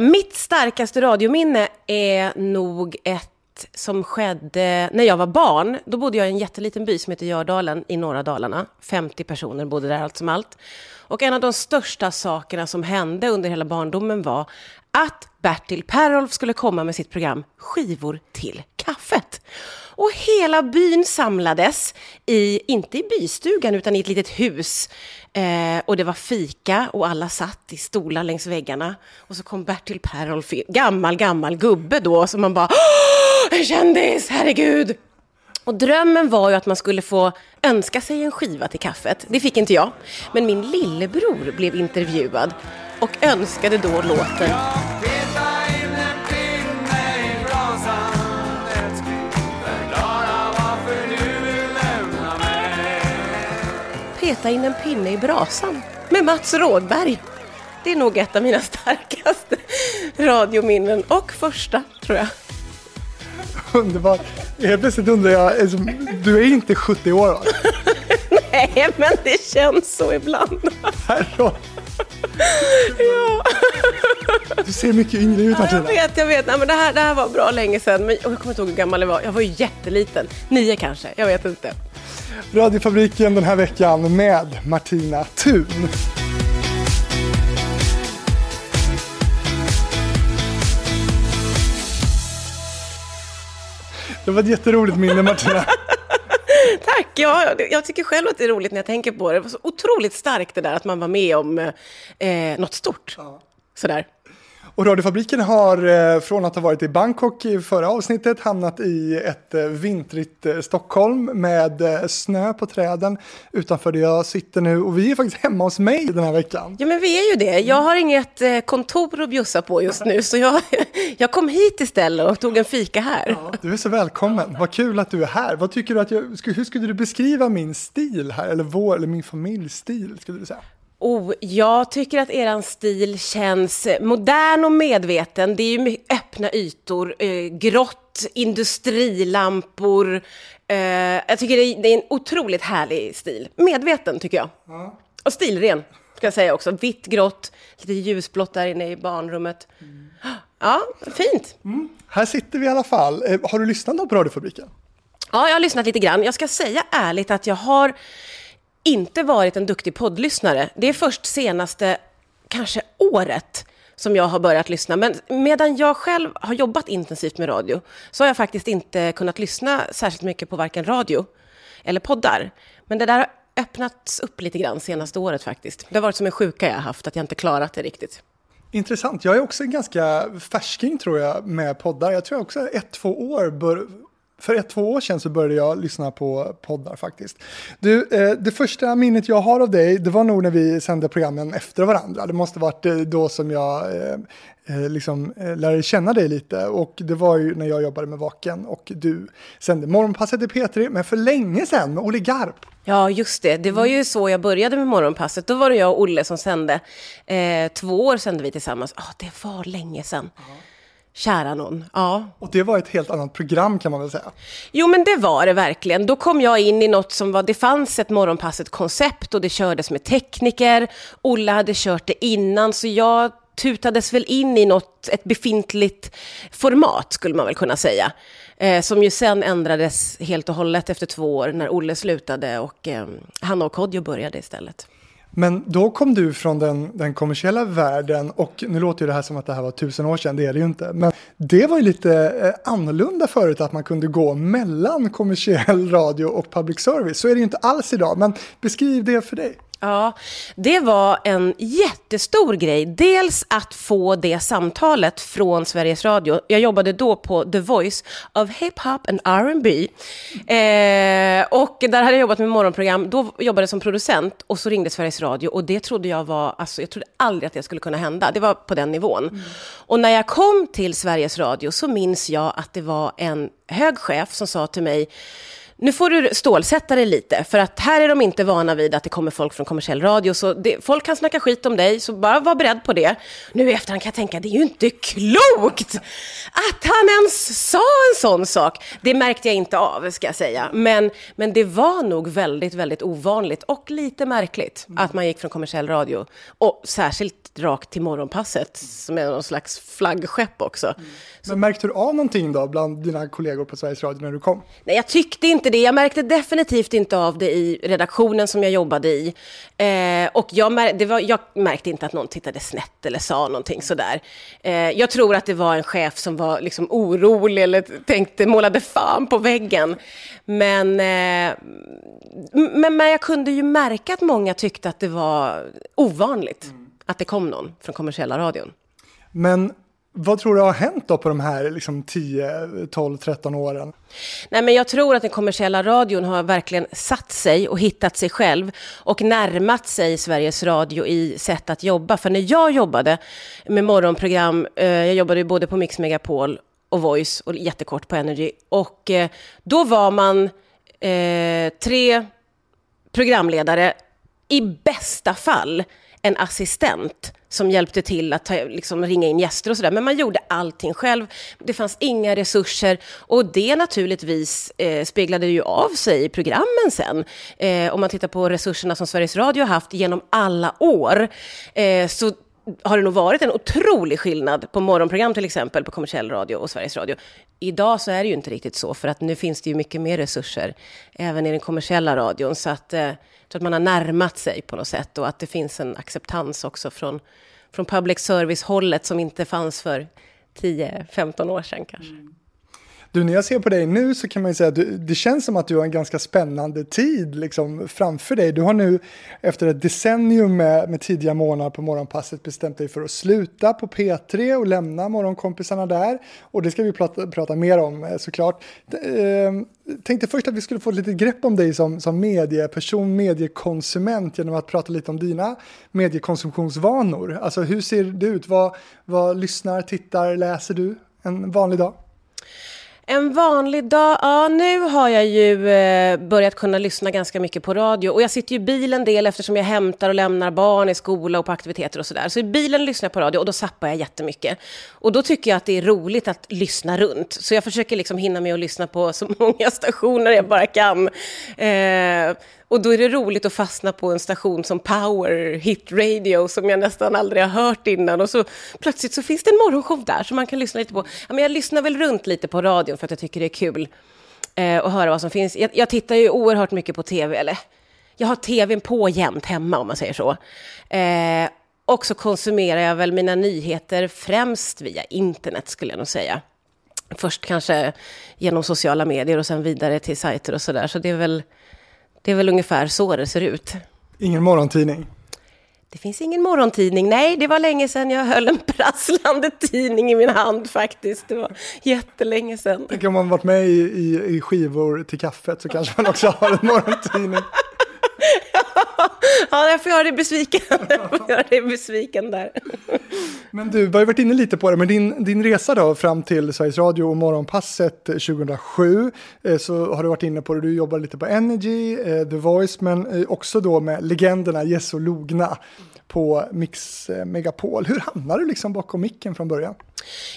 Mitt starkaste radiominne är nog ett som skedde när jag var barn. Då bodde jag i en jätteliten by som heter Gördalen i norra Dalarna. 50 personer bodde där allt som allt. Och en av de största sakerna som hände under hela barndomen var att Bertil Perolf skulle komma med sitt program Skivor till kaffet. Och hela byn samlades, i, inte i bystugan utan i ett litet hus. Eh, och det var fika och alla satt i stolar längs väggarna. Och så kom Bertil Perolf, gammal, gammal gubbe då, som man bara en kändis, herregud! Och drömmen var ju att man skulle få önska sig en skiva till kaffet. Det fick inte jag. Men min lillebror blev intervjuad och önskade då låten Peta in en pinne i brasan med Mats Rådberg. Det är nog ett av mina starkaste radiominnen och första, tror jag. Underbart. Helt plötsligt undrar jag, alltså, du är inte 70 år va? Nej, men det känns så ibland. Herrå. ja. Du ser mycket yngre ut Martina. Ja, jag vet, jag vet. Nej, men det, här, det här var bra länge sedan. Men jag kommer inte ihåg hur gammal jag var. Jag var ju jätteliten. Nio kanske, jag vet inte. Radiofabriken den här veckan med Martina Thun. Det var ett jätteroligt minne Martina. Tack! Ja, jag tycker själv att det är roligt när jag tänker på det. Det var så otroligt starkt det där att man var med om eh, något stort. Ja. Sådär. Och Radiofabriken har eh, från att ha varit i Bangkok i förra avsnittet hamnat i ett eh, vintrigt eh, Stockholm med snö på träden utanför där jag sitter nu. Och vi är faktiskt hemma hos mig den här veckan. Ja, men vi är ju det. Jag har inget kontor att bjussa på just nu, så jag, jag kom hit istället och tog en fika här. Ja, du är så välkommen. Vad kul att du är här. Vad tycker du att jag, hur skulle du beskriva min stil här, eller vår, eller min familjs stil, skulle du säga? Oh, jag tycker att er stil känns modern och medveten. Det är ju öppna ytor, eh, grått, industrilampor. Eh, jag tycker det är, det är, en otroligt härlig stil. Medveten, tycker jag. Mm. Och stilren, ska jag säga också. Vitt, grått, lite ljusblått där inne i barnrummet. Mm. Ja, fint. Mm. Här sitter vi i alla fall. Eh, har du lyssnat på Radiofabriken? Ja, jag har lyssnat lite grann. Jag ska säga ärligt att jag har inte varit en duktig poddlyssnare. Det är först senaste, kanske året, som jag har börjat lyssna. Men medan jag själv har jobbat intensivt med radio så har jag faktiskt inte kunnat lyssna särskilt mycket på varken radio eller poddar. Men det där har öppnats upp lite grann senaste året faktiskt. Det har varit som en sjuka jag har haft, att jag inte klarat det riktigt. Intressant. Jag är också ganska färsking tror jag med poddar. Jag tror jag också ett, två år bör, för ett, två år sedan så började jag lyssna på poddar faktiskt. Du, eh, det första minnet jag har av dig, det var nog när vi sände programmen efter varandra. Det måste varit eh, då som jag eh, eh, liksom, eh, lärde känna dig lite. Och det var ju när jag jobbade med Vaken och du sände Morgonpasset i P3, men för länge sedan med Olle Garp. Ja, just det. Det var ju så jag började med Morgonpasset. Då var det jag och Olle som sände. Eh, två år sände vi tillsammans. Oh, det var länge sedan. -huh. Kära någon, ja. Och det var ett helt annat program kan man väl säga? Jo, men det var det verkligen. Då kom jag in i något som var, det fanns ett Morgonpasset-koncept och det kördes med tekniker. Olle hade kört det innan, så jag tutades väl in i något, ett befintligt format, skulle man väl kunna säga. Eh, som ju sen ändrades helt och hållet efter två år när Olle slutade och eh, Hanna och Kodjo började istället. Men då kom du från den, den kommersiella världen och nu låter ju det här som att det här var tusen år sedan, det är det ju inte. Men det var ju lite eh, annorlunda förut att man kunde gå mellan kommersiell radio och public service. Så är det ju inte alls idag, men beskriv det för dig. Ja, det var en jättestor grej. Dels att få det samtalet från Sveriges Radio. Jag jobbade då på The Voice of Hip Hop and R&B. Eh, och där hade jag jobbat med morgonprogram. Då jobbade jag som producent och så ringde Sveriges Radio. Och det trodde jag var, alltså jag trodde aldrig att det skulle kunna hända. Det var på den nivån. Mm. Och när jag kom till Sveriges Radio så minns jag att det var en hög chef som sa till mig nu får du stålsätta dig lite, för att här är de inte vana vid att det kommer folk från kommersiell radio, så det, folk kan snacka skit om dig, så bara var beredd på det. Nu i efterhand kan jag tänka, det är ju inte klokt att han ens sa en sån sak. Det märkte jag inte av, ska jag säga. Men, men det var nog väldigt, väldigt ovanligt och lite märkligt mm. att man gick från kommersiell radio, och särskilt rakt till morgonpasset, som är någon slags flaggskepp också. Mm. Men märkte du av någonting då bland dina kollegor på Sveriges Radio när du kom? Nej, jag tyckte inte det. Jag märkte definitivt inte av det i redaktionen som jag jobbade i. Eh, och jag, mär var, jag, märkte inte att någon tittade snett eller sa någonting sådär. Eh, jag tror att det var en chef som var liksom orolig eller tänkte, målade fan på väggen. Men, eh, men, men jag kunde ju märka att många tyckte att det var ovanligt mm. att det kom någon från kommersiella radion. Men vad tror du har hänt då på de här liksom 10, 12, 13 åren? Nej, men jag tror att den kommersiella radion har verkligen satt sig och hittat sig själv och närmat sig Sveriges Radio i sätt att jobba. För när jag jobbade med morgonprogram, eh, jag jobbade både på Mix Megapol och Voice och jättekort på Energy. Och eh, då var man eh, tre programledare, i bästa fall en assistent som hjälpte till att ta, liksom, ringa in gäster och sådär. Men man gjorde allting själv. Det fanns inga resurser och det naturligtvis eh, speglade ju av sig i programmen sen. Eh, om man tittar på resurserna som Sveriges Radio har haft genom alla år eh, så har det nog varit en otrolig skillnad på morgonprogram till exempel på kommersiell radio och Sveriges Radio. Idag så är det ju inte riktigt så, för att nu finns det ju mycket mer resurser även i den kommersiella radion. Så att, eh, så att man har närmat sig på något sätt och att det finns en acceptans också från, från public service-hållet som inte fanns för 10-15 år sedan kanske. Mm. Du, när jag ser på dig nu så kan man ju säga att du, det känns som att du har en ganska spännande tid liksom, framför dig. Du har nu efter ett decennium med, med tidiga månader på morgonpasset bestämt dig för att sluta på P3 och lämna morgonkompisarna där. Och det ska vi prata, prata mer om eh, såklart. Eh, tänkte först att vi skulle få ett litet grepp om dig som, som medieperson, mediekonsument genom att prata lite om dina mediekonsumtionsvanor. Alltså hur ser det ut? Vad, vad lyssnar, tittar, läser du en vanlig dag? En vanlig dag? Ja, nu har jag ju eh, börjat kunna lyssna ganska mycket på radio. Och jag sitter ju i bilen en del eftersom jag hämtar och lämnar barn i skola och på aktiviteter och sådär. Så i bilen lyssnar jag på radio och då sappar jag jättemycket. Och då tycker jag att det är roligt att lyssna runt. Så jag försöker liksom hinna med att lyssna på så många stationer jag bara kan. Eh, och då är det roligt att fastna på en station som Power Hit Radio som jag nästan aldrig har hört innan. Och så plötsligt så finns det en morgonshow där som man kan lyssna lite på. Ja, men jag lyssnar väl runt lite på radion för att jag tycker det är kul eh, att höra vad som finns. Jag, jag, tittar ju oerhört mycket på tv, eller jag har tvn på jämt hemma om man säger så. Eh, och så konsumerar jag väl mina nyheter främst via internet skulle jag nog säga. Först kanske genom sociala medier och sen vidare till sajter och sådär. Så det är väl det är väl ungefär så det ser ut. Ingen morgontidning? Det finns ingen morgontidning. Nej, det var länge sedan jag höll en prasslande tidning i min hand faktiskt. Det var jättelänge sedan. Tänk om man varit med i, i, i skivor till kaffet så kanske man också har en morgontidning. ja, jag får göra dig besviken. Jag får göra dig besviken där. Men du, vi har ju varit inne lite på det, men din, din resa då fram till Sveriges Radio och Morgonpasset eh, 2007 eh, så har du varit inne på det, du jobbar lite på Energy, eh, The Voice, men eh, också då med legenderna Jess och Logna på Mix eh, Megapol. Hur hamnade du liksom bakom micken från början?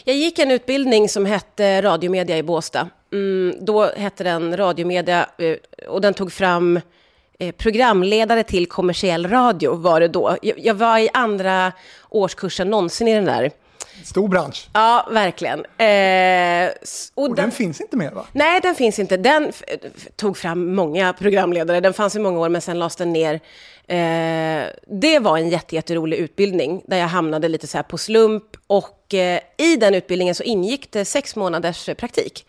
Jag gick en utbildning som hette radiomedia i Båstad. Mm, då hette den radiomedia eh, och den tog fram programledare till kommersiell radio var det då. Jag, var i andra årskursen någonsin i den där. Stor bransch. Ja, verkligen. Eh, och, och den, den, finns inte mer va? Nej, den finns inte. Den tog fram många programledare. Den fanns i många år, men sen lades den ner. Eh, det var en jätterolig utbildning där jag hamnade lite så här på slump. Och eh, i den utbildningen så ingick det sex månaders praktik.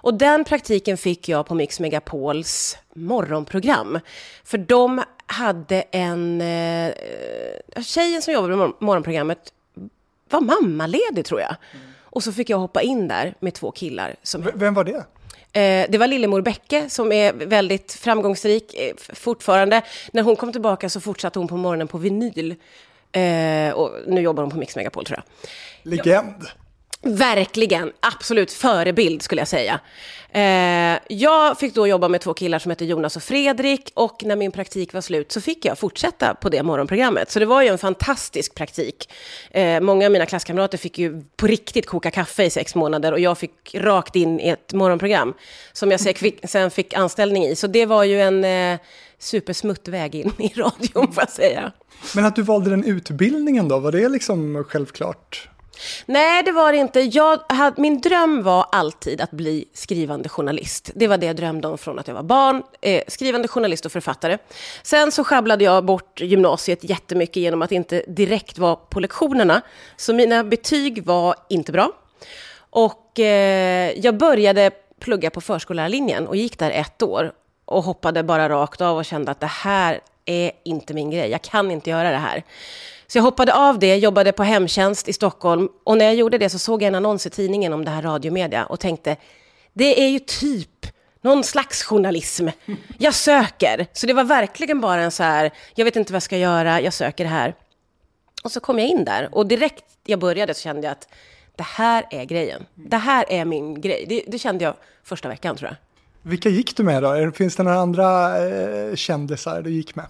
Och den praktiken fick jag på Mix Megapols morgonprogram. För de hade en... Eh, tjejen som jobbade med morgonprogrammet var mammaledig, tror jag. Mm. Och så fick jag hoppa in där med två killar. Som, Vem var det? Eh, det var Lillemor Bäcke som är väldigt framgångsrik eh, fortfarande. När hon kom tillbaka så fortsatte hon på morgonen på vinyl. Eh, och nu jobbar hon på Mix Megapol tror jag. Legend. Verkligen, absolut förebild skulle jag säga. Eh, jag fick då jobba med två killar som hette Jonas och Fredrik och när min praktik var slut så fick jag fortsätta på det morgonprogrammet. Så det var ju en fantastisk praktik. Eh, många av mina klasskamrater fick ju på riktigt koka kaffe i sex månader och jag fick rakt in i ett morgonprogram som jag sen fick anställning i. Så det var ju en, eh, supersmutt väg in i radion, får jag säga. Men att du valde den utbildningen då, var det liksom självklart? Nej, det var det inte. Jag hade, min dröm var alltid att bli skrivande journalist. Det var det jag drömde om från att jag var barn. Eh, skrivande journalist och författare. Sen så sjabblade jag bort gymnasiet jättemycket genom att inte direkt vara på lektionerna. Så mina betyg var inte bra. Och eh, jag började plugga på förskollärarlinjen och gick där ett år. Och hoppade bara rakt av och kände att det här är inte min grej. Jag kan inte göra det här. Så jag hoppade av det, jobbade på hemtjänst i Stockholm och när jag gjorde det så såg jag en annons i tidningen om det här radiomedia och tänkte, det är ju typ någon slags journalism. Jag söker. Så det var verkligen bara en så här, jag vet inte vad jag ska göra, jag söker det här. Och så kom jag in där och direkt jag började så kände jag att det här är grejen. Det här är min grej. Det, det kände jag första veckan tror jag. Vilka gick du med då? Finns det några andra eh, kändisar du gick med?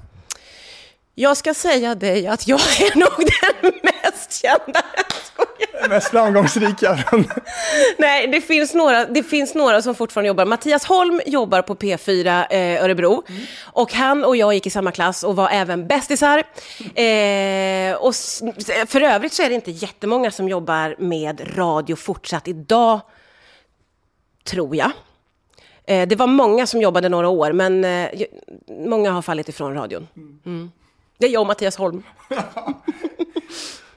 Jag ska säga dig att jag är nog den mest kända. Mest framgångsrika. Nej, det finns, några, det finns några som fortfarande jobbar. Mattias Holm jobbar på P4 eh, Örebro. Mm. Och han och jag gick i samma klass och var även bästisar. Eh, och för övrigt så är det inte jättemånga som jobbar med radio fortsatt idag, tror jag. Eh, det var många som jobbade några år, men eh, många har fallit ifrån radion. Mm. Det är jag och Mattias Holm.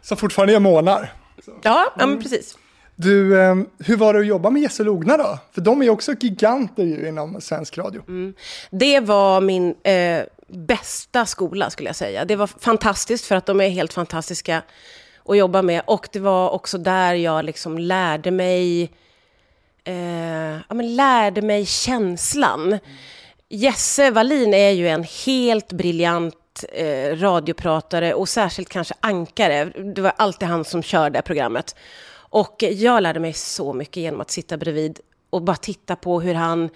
Så fortfarande jag månar. Ja, ja men precis. Du, eh, hur var det att jobba med Jesse Logna då? För de är ju också giganter ju inom svensk radio. Mm. Det var min eh, bästa skola skulle jag säga. Det var fantastiskt för att de är helt fantastiska att jobba med. Och det var också där jag liksom lärde mig, eh, ja, men lärde mig känslan. Mm. Jesse Wallin är ju en helt briljant eh, radiopratare och särskilt kanske ankare. Det var alltid han som körde programmet. Och jag lärde mig så mycket genom att sitta bredvid och bara titta på hur han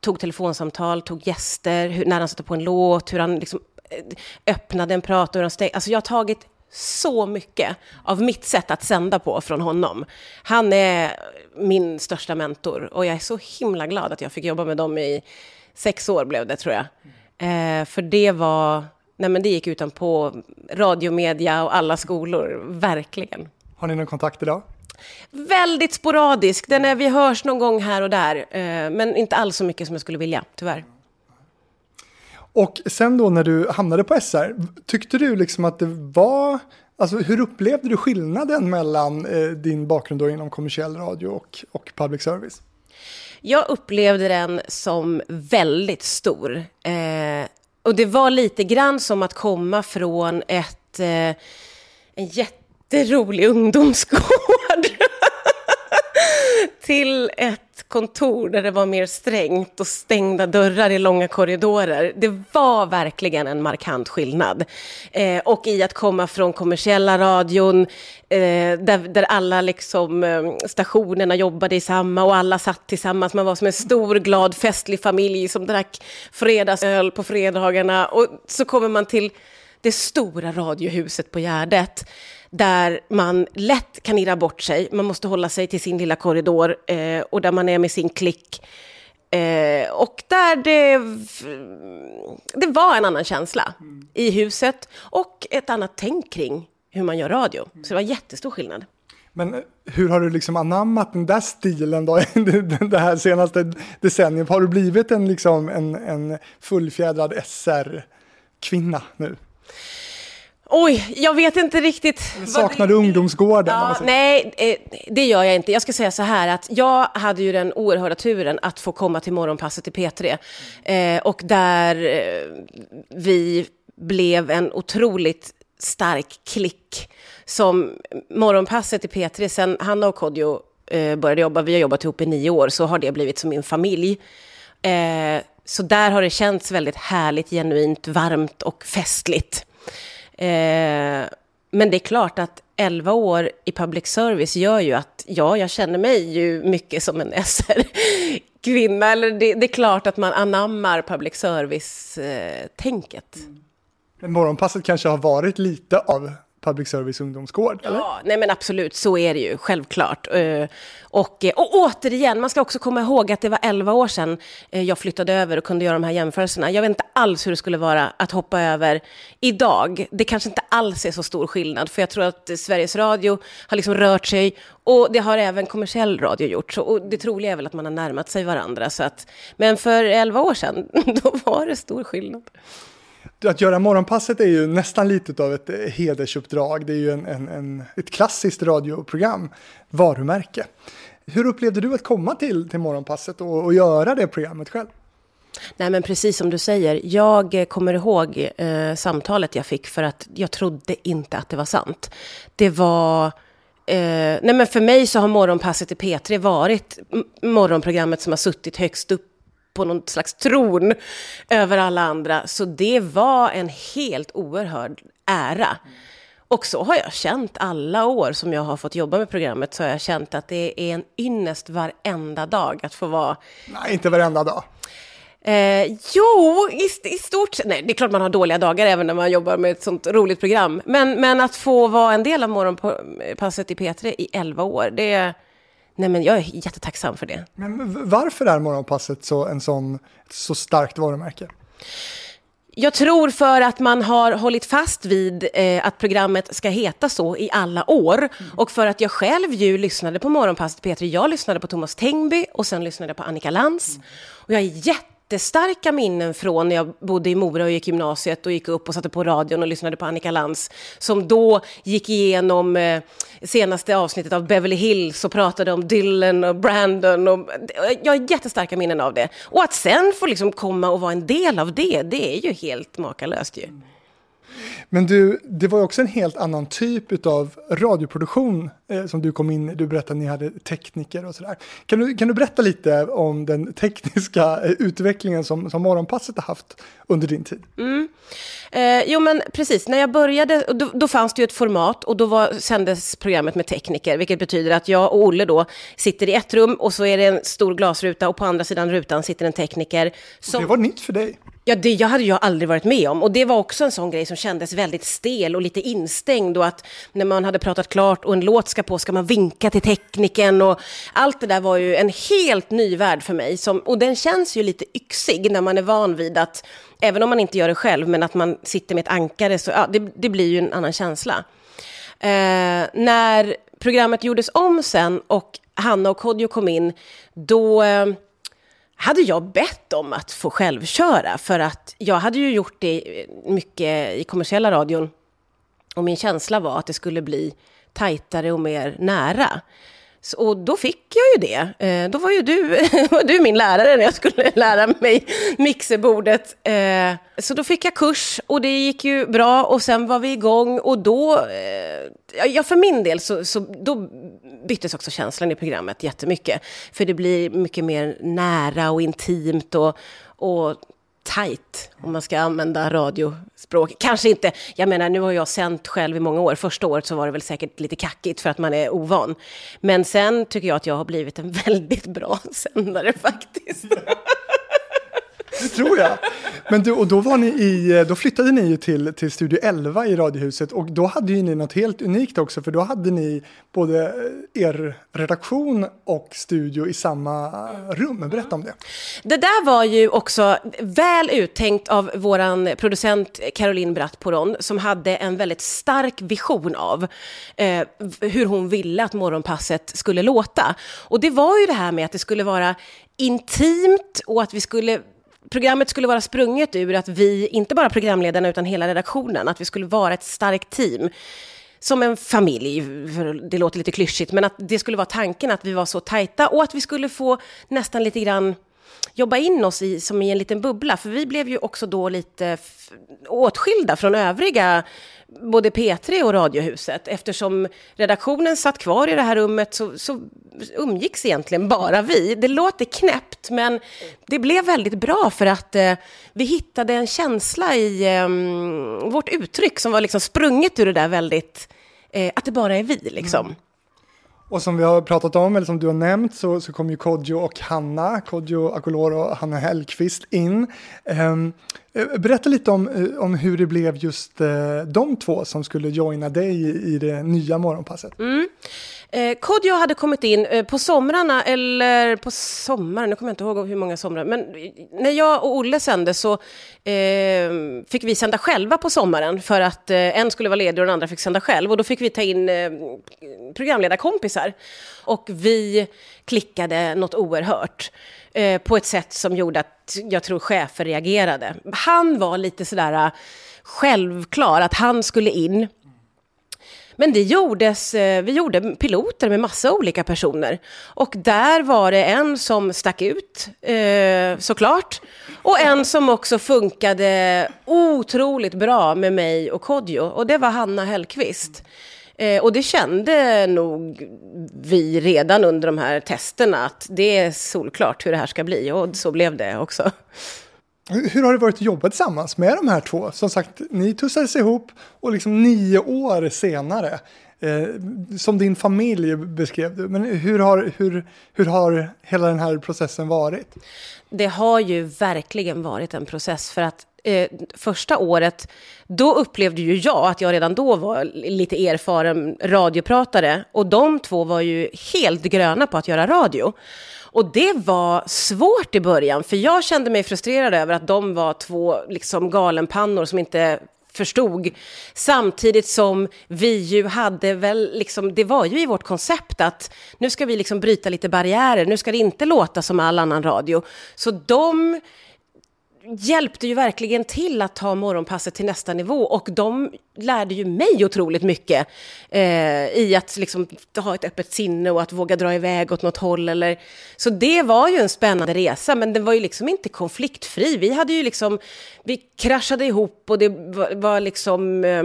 tog telefonsamtal, tog gäster, hur, när han satte på en låt, hur han liksom eh, öppnade en prat och hur han stängde. Alltså jag har tagit så mycket av mitt sätt att sända på från honom. Han är min största mentor och jag är så himla glad att jag fick jobba med dem i sex år blev det tror jag. Eh, för det var nej men det gick utanpå radiomedia och alla skolor, verkligen. Har ni någon kontakt idag? Väldigt sporadisk. Den är, vi hörs någon gång här och där, eh, men inte alls så mycket som jag skulle vilja, tyvärr. Och sen då när du hamnade på SR, tyckte du liksom att det var, alltså hur upplevde du skillnaden mellan eh, din bakgrund då inom kommersiell radio och, och public service? Jag upplevde den som väldigt stor. Eh, och det var lite grann som att komma från ett, eh, en jätterolig ungdomsgård till ett kontor där det var mer strängt och stängda dörrar i långa korridorer. Det var verkligen en markant skillnad. Eh, och i att komma från kommersiella radion, eh, där, där alla liksom, eh, stationerna jobbade i samma och alla satt tillsammans. Man var som en stor, glad, festlig familj som drack fredagsöl på fredagarna. Och så kommer man till det stora radiohuset på Gärdet där man lätt kan irra bort sig. Man måste hålla sig till sin lilla korridor eh, och där man är med sin klick. Eh, och där det, det var en annan känsla mm. i huset och ett annat tänk kring hur man gör radio. Så det var jättestor skillnad. Men eh, hur har du liksom anammat den där stilen då, det här senaste decenniet? Har du blivit en, liksom, en, en fullfjädrad SR-kvinna nu? Oj, jag vet inte riktigt. Saknar du ungdomsgården? Ja, nej, eh, det gör jag inte. Jag ska säga så här att jag hade ju den oerhörda turen att få komma till morgonpasset i P3. Eh, och där eh, vi blev en otroligt stark klick. Som morgonpasset i P3, sen Hanna och Kodjo eh, började jobba, vi har jobbat ihop i nio år, så har det blivit som min familj. Eh, så där har det känts väldigt härligt, genuint, varmt och festligt. Eh, men det är klart att 11 år i public service gör ju att, ja, jag känner mig ju mycket som en SR-kvinna. Eller det, det, är klart att man anammar public service-tänket. Eh, mm. Men morgonpasset kanske har varit lite av public service ungdomsgård, eller? Ja, nej men absolut, så är det ju, självklart. Eh, och, eh, och återigen, man ska också komma ihåg att det var 11 år sedan eh, jag flyttade över och kunde göra de här jämförelserna. Jag vet inte alls hur det skulle vara att hoppa över idag. Det kanske inte alls är så stor skillnad, för jag tror att Sveriges Radio har liksom rört sig och det har även kommersiell radio gjort. Så, och det troliga är väl att man har närmat sig varandra. Så att, men för 11 år sedan, då var det stor skillnad. Att göra Morgonpasset är ju nästan lite av ett eh, hedersuppdrag. Det är ju en, en, en, ett klassiskt radioprogram, varumärke. Hur upplevde du att komma till, till Morgonpasset och, och göra det programmet själv? Nej, men precis som du säger. Jag kommer ihåg eh, samtalet jag fick för att jag trodde inte att det var sant. Det var... Eh, nej, men för mig så har Morgonpasset i P3 varit morgonprogrammet som har suttit högst upp på någon slags tron över alla andra. Så det var en helt oerhörd ära. Och så har jag känt alla år som jag har fått jobba med programmet, så har jag känt att det är en ynnest varenda dag att få vara... Nej, inte varenda dag. Eh, jo, i, i stort sett. Nej, det är klart man har dåliga dagar även när man jobbar med ett sånt roligt program. Men, men att få vara en del av Morgonpasset i P3 i 11 år, det, Nej, men jag är jättetacksam för det. Men varför är Morgonpasset så, en sån, så starkt varumärke? Jag tror för att man har hållit fast vid eh, att programmet ska heta så i alla år. Mm. Och för att jag själv ju lyssnade på Morgonpasset P3. Jag lyssnade på Thomas Tengby och sen lyssnade på Annika Lantz. Mm. Och jag är jätte jättestarka minnen från när jag bodde i Mora och gick gymnasiet och gick upp och satte på radion och lyssnade på Annika Lantz som då gick igenom eh, senaste avsnittet av Beverly Hills och pratade om Dylan och Brandon. Och, eh, jag har jättestarka minnen av det. Och att sen få liksom komma och vara en del av det, det är ju helt makalöst ju. Men du, det var också en helt annan typ av radioproduktion eh, som du kom in i. Du berättade att ni hade tekniker och sådär. Kan du, kan du berätta lite om den tekniska eh, utvecklingen som, som Morgonpasset har haft under din tid? Mm. Eh, jo, men precis. När jag började, då, då fanns det ju ett format och då var, sändes programmet med tekniker, vilket betyder att jag och Olle då sitter i ett rum och så är det en stor glasruta och på andra sidan rutan sitter en tekniker. Som... Det var nytt för dig. Ja, det jag hade jag aldrig varit med om. Och det var också en sån grej som kändes väldigt stel och lite instängd. Och att när man hade pratat klart och en låt ska på ska man vinka till tekniken. Och allt det där var ju en helt ny värld för mig. Som, och den känns ju lite yxig när man är van vid att, även om man inte gör det själv, men att man sitter med ett ankare, så ja, det, det blir ju en annan känsla. Eh, när programmet gjordes om sen och Hanna och Kodjo kom in, då... Eh, hade jag bett om att få självköra för att jag hade ju gjort det mycket i kommersiella radion och min känsla var att det skulle bli tajtare och mer nära. Så, och då fick jag ju det. Eh, då var ju du, var du min lärare när jag skulle lära mig mixerbordet. Eh, så då fick jag kurs och det gick ju bra och sen var vi igång och då, eh, ja för min del så, så då byttes också känslan i programmet jättemycket. För det blir mycket mer nära och intimt och, och tight, om man ska använda radiospråk. Kanske inte, jag menar nu har jag sänt själv i många år. Första året så var det väl säkert lite kackigt för att man är ovan. Men sen tycker jag att jag har blivit en väldigt bra sändare faktiskt. Det tror jag. Men du, och då, var ni i, då flyttade ni ju till, till Studio 11 i Radiohuset och då hade ju ni något helt unikt också för då hade ni både er redaktion och studio i samma rum. Berätta om det. Det där var ju också väl uttänkt av vår producent Caroline Bratt Poron som hade en väldigt stark vision av eh, hur hon ville att morgonpasset skulle låta. Och det var ju det här med att det skulle vara intimt och att vi skulle programmet skulle vara sprunget ur att vi, inte bara programledarna utan hela redaktionen, att vi skulle vara ett starkt team. Som en familj, det låter lite klyschigt, men att det skulle vara tanken att vi var så tajta och att vi skulle få nästan lite grann jobba in oss i, som i en liten bubbla. För vi blev ju också då lite åtskilda från övriga både P3 och Radiohuset. Eftersom redaktionen satt kvar i det här rummet så, så umgicks egentligen bara vi. Det låter knäppt, men det blev väldigt bra för att eh, vi hittade en känsla i eh, vårt uttryck som var liksom sprunget ur det där väldigt, eh, att det bara är vi liksom. Mm. Och som vi har pratat om, eller som du har nämnt, så, så kom ju Kodjo och Hanna, Kodjo Akolor och Hanna Hellqvist in. Um, berätta lite om, eh, om hur det blev just uh, de två som skulle joina dig i, i det nya morgonpasset. Mm. Eh, Kodjo hade kommit in eh, på somrarna, eller på sommaren, nu kommer jag inte ihåg hur många somrar, men när jag och Olle sände så eh, fick vi sända själva på sommaren för att eh, en skulle vara ledig och den andra fick sända själv. Och då fick vi ta in eh, programledarkompisar. Och vi klickade något oerhört eh, på ett sätt som gjorde att jag tror chefer reagerade. Han var lite sådär eh, självklar att han skulle in. Men det gjordes, eh, vi gjorde piloter med massa olika personer. Och där var det en som stack ut, eh, såklart. Och en som också funkade otroligt bra med mig och Kodjo. Och det var Hanna Hellqvist. Eh, och det kände nog vi redan under de här testerna att det är solklart hur det här ska bli. Och så blev det också. Hur har det varit att jobba tillsammans med de här två? Som sagt, ni tussades ihop och liksom nio år senare, eh, som din familj beskrev du, men hur har, hur, hur har hela den här processen varit? Det har ju verkligen varit en process för att eh, första året, då upplevde ju jag att jag redan då var lite erfaren radiopratare och de två var ju helt gröna på att göra radio. Och det var svårt i början, för jag kände mig frustrerad över att de var två liksom, galenpannor som inte förstod. Samtidigt som vi ju hade väl, liksom, det var ju i vårt koncept att nu ska vi liksom bryta lite barriärer, nu ska det inte låta som all annan radio. Så de hjälpte ju verkligen till att ta morgonpasset till nästa nivå och de lärde ju mig otroligt mycket eh, i att liksom ha ett öppet sinne och att våga dra iväg åt något håll. Eller, så det var ju en spännande resa, men den var ju liksom inte konfliktfri. Vi hade ju liksom, vi kraschade ihop och det var, var liksom eh,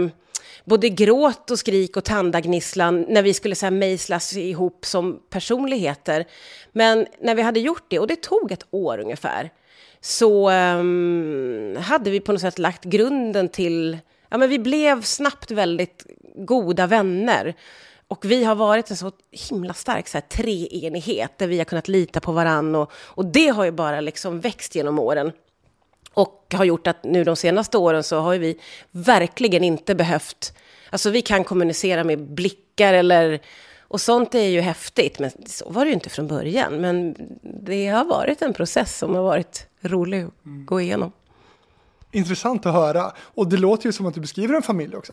både gråt och skrik och tandagnisslan när vi skulle så här, mejslas ihop som personligheter. Men när vi hade gjort det, och det tog ett år ungefär, så um, hade vi på något sätt lagt grunden till... Ja, men vi blev snabbt väldigt goda vänner. Och vi har varit en så himla stark så här, treenighet där vi har kunnat lita på varandra. Och, och det har ju bara liksom växt genom åren. Och har gjort att nu de senaste åren så har vi verkligen inte behövt... Alltså vi kan kommunicera med blickar eller och sånt är ju häftigt, men så var det ju inte från början. Men det har varit en process som har varit rolig att mm. gå igenom. Intressant att höra. Och det låter ju som att du beskriver en familj också.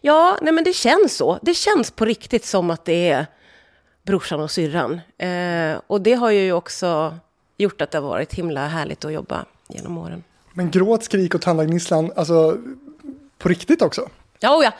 Ja, nej men det känns så. Det känns på riktigt som att det är brorsan och syrran. Eh, och det har ju också gjort att det har varit himla härligt att jobba genom åren. Men gråt, skrik och tandagnisslan, alltså på riktigt också? Ja, ja.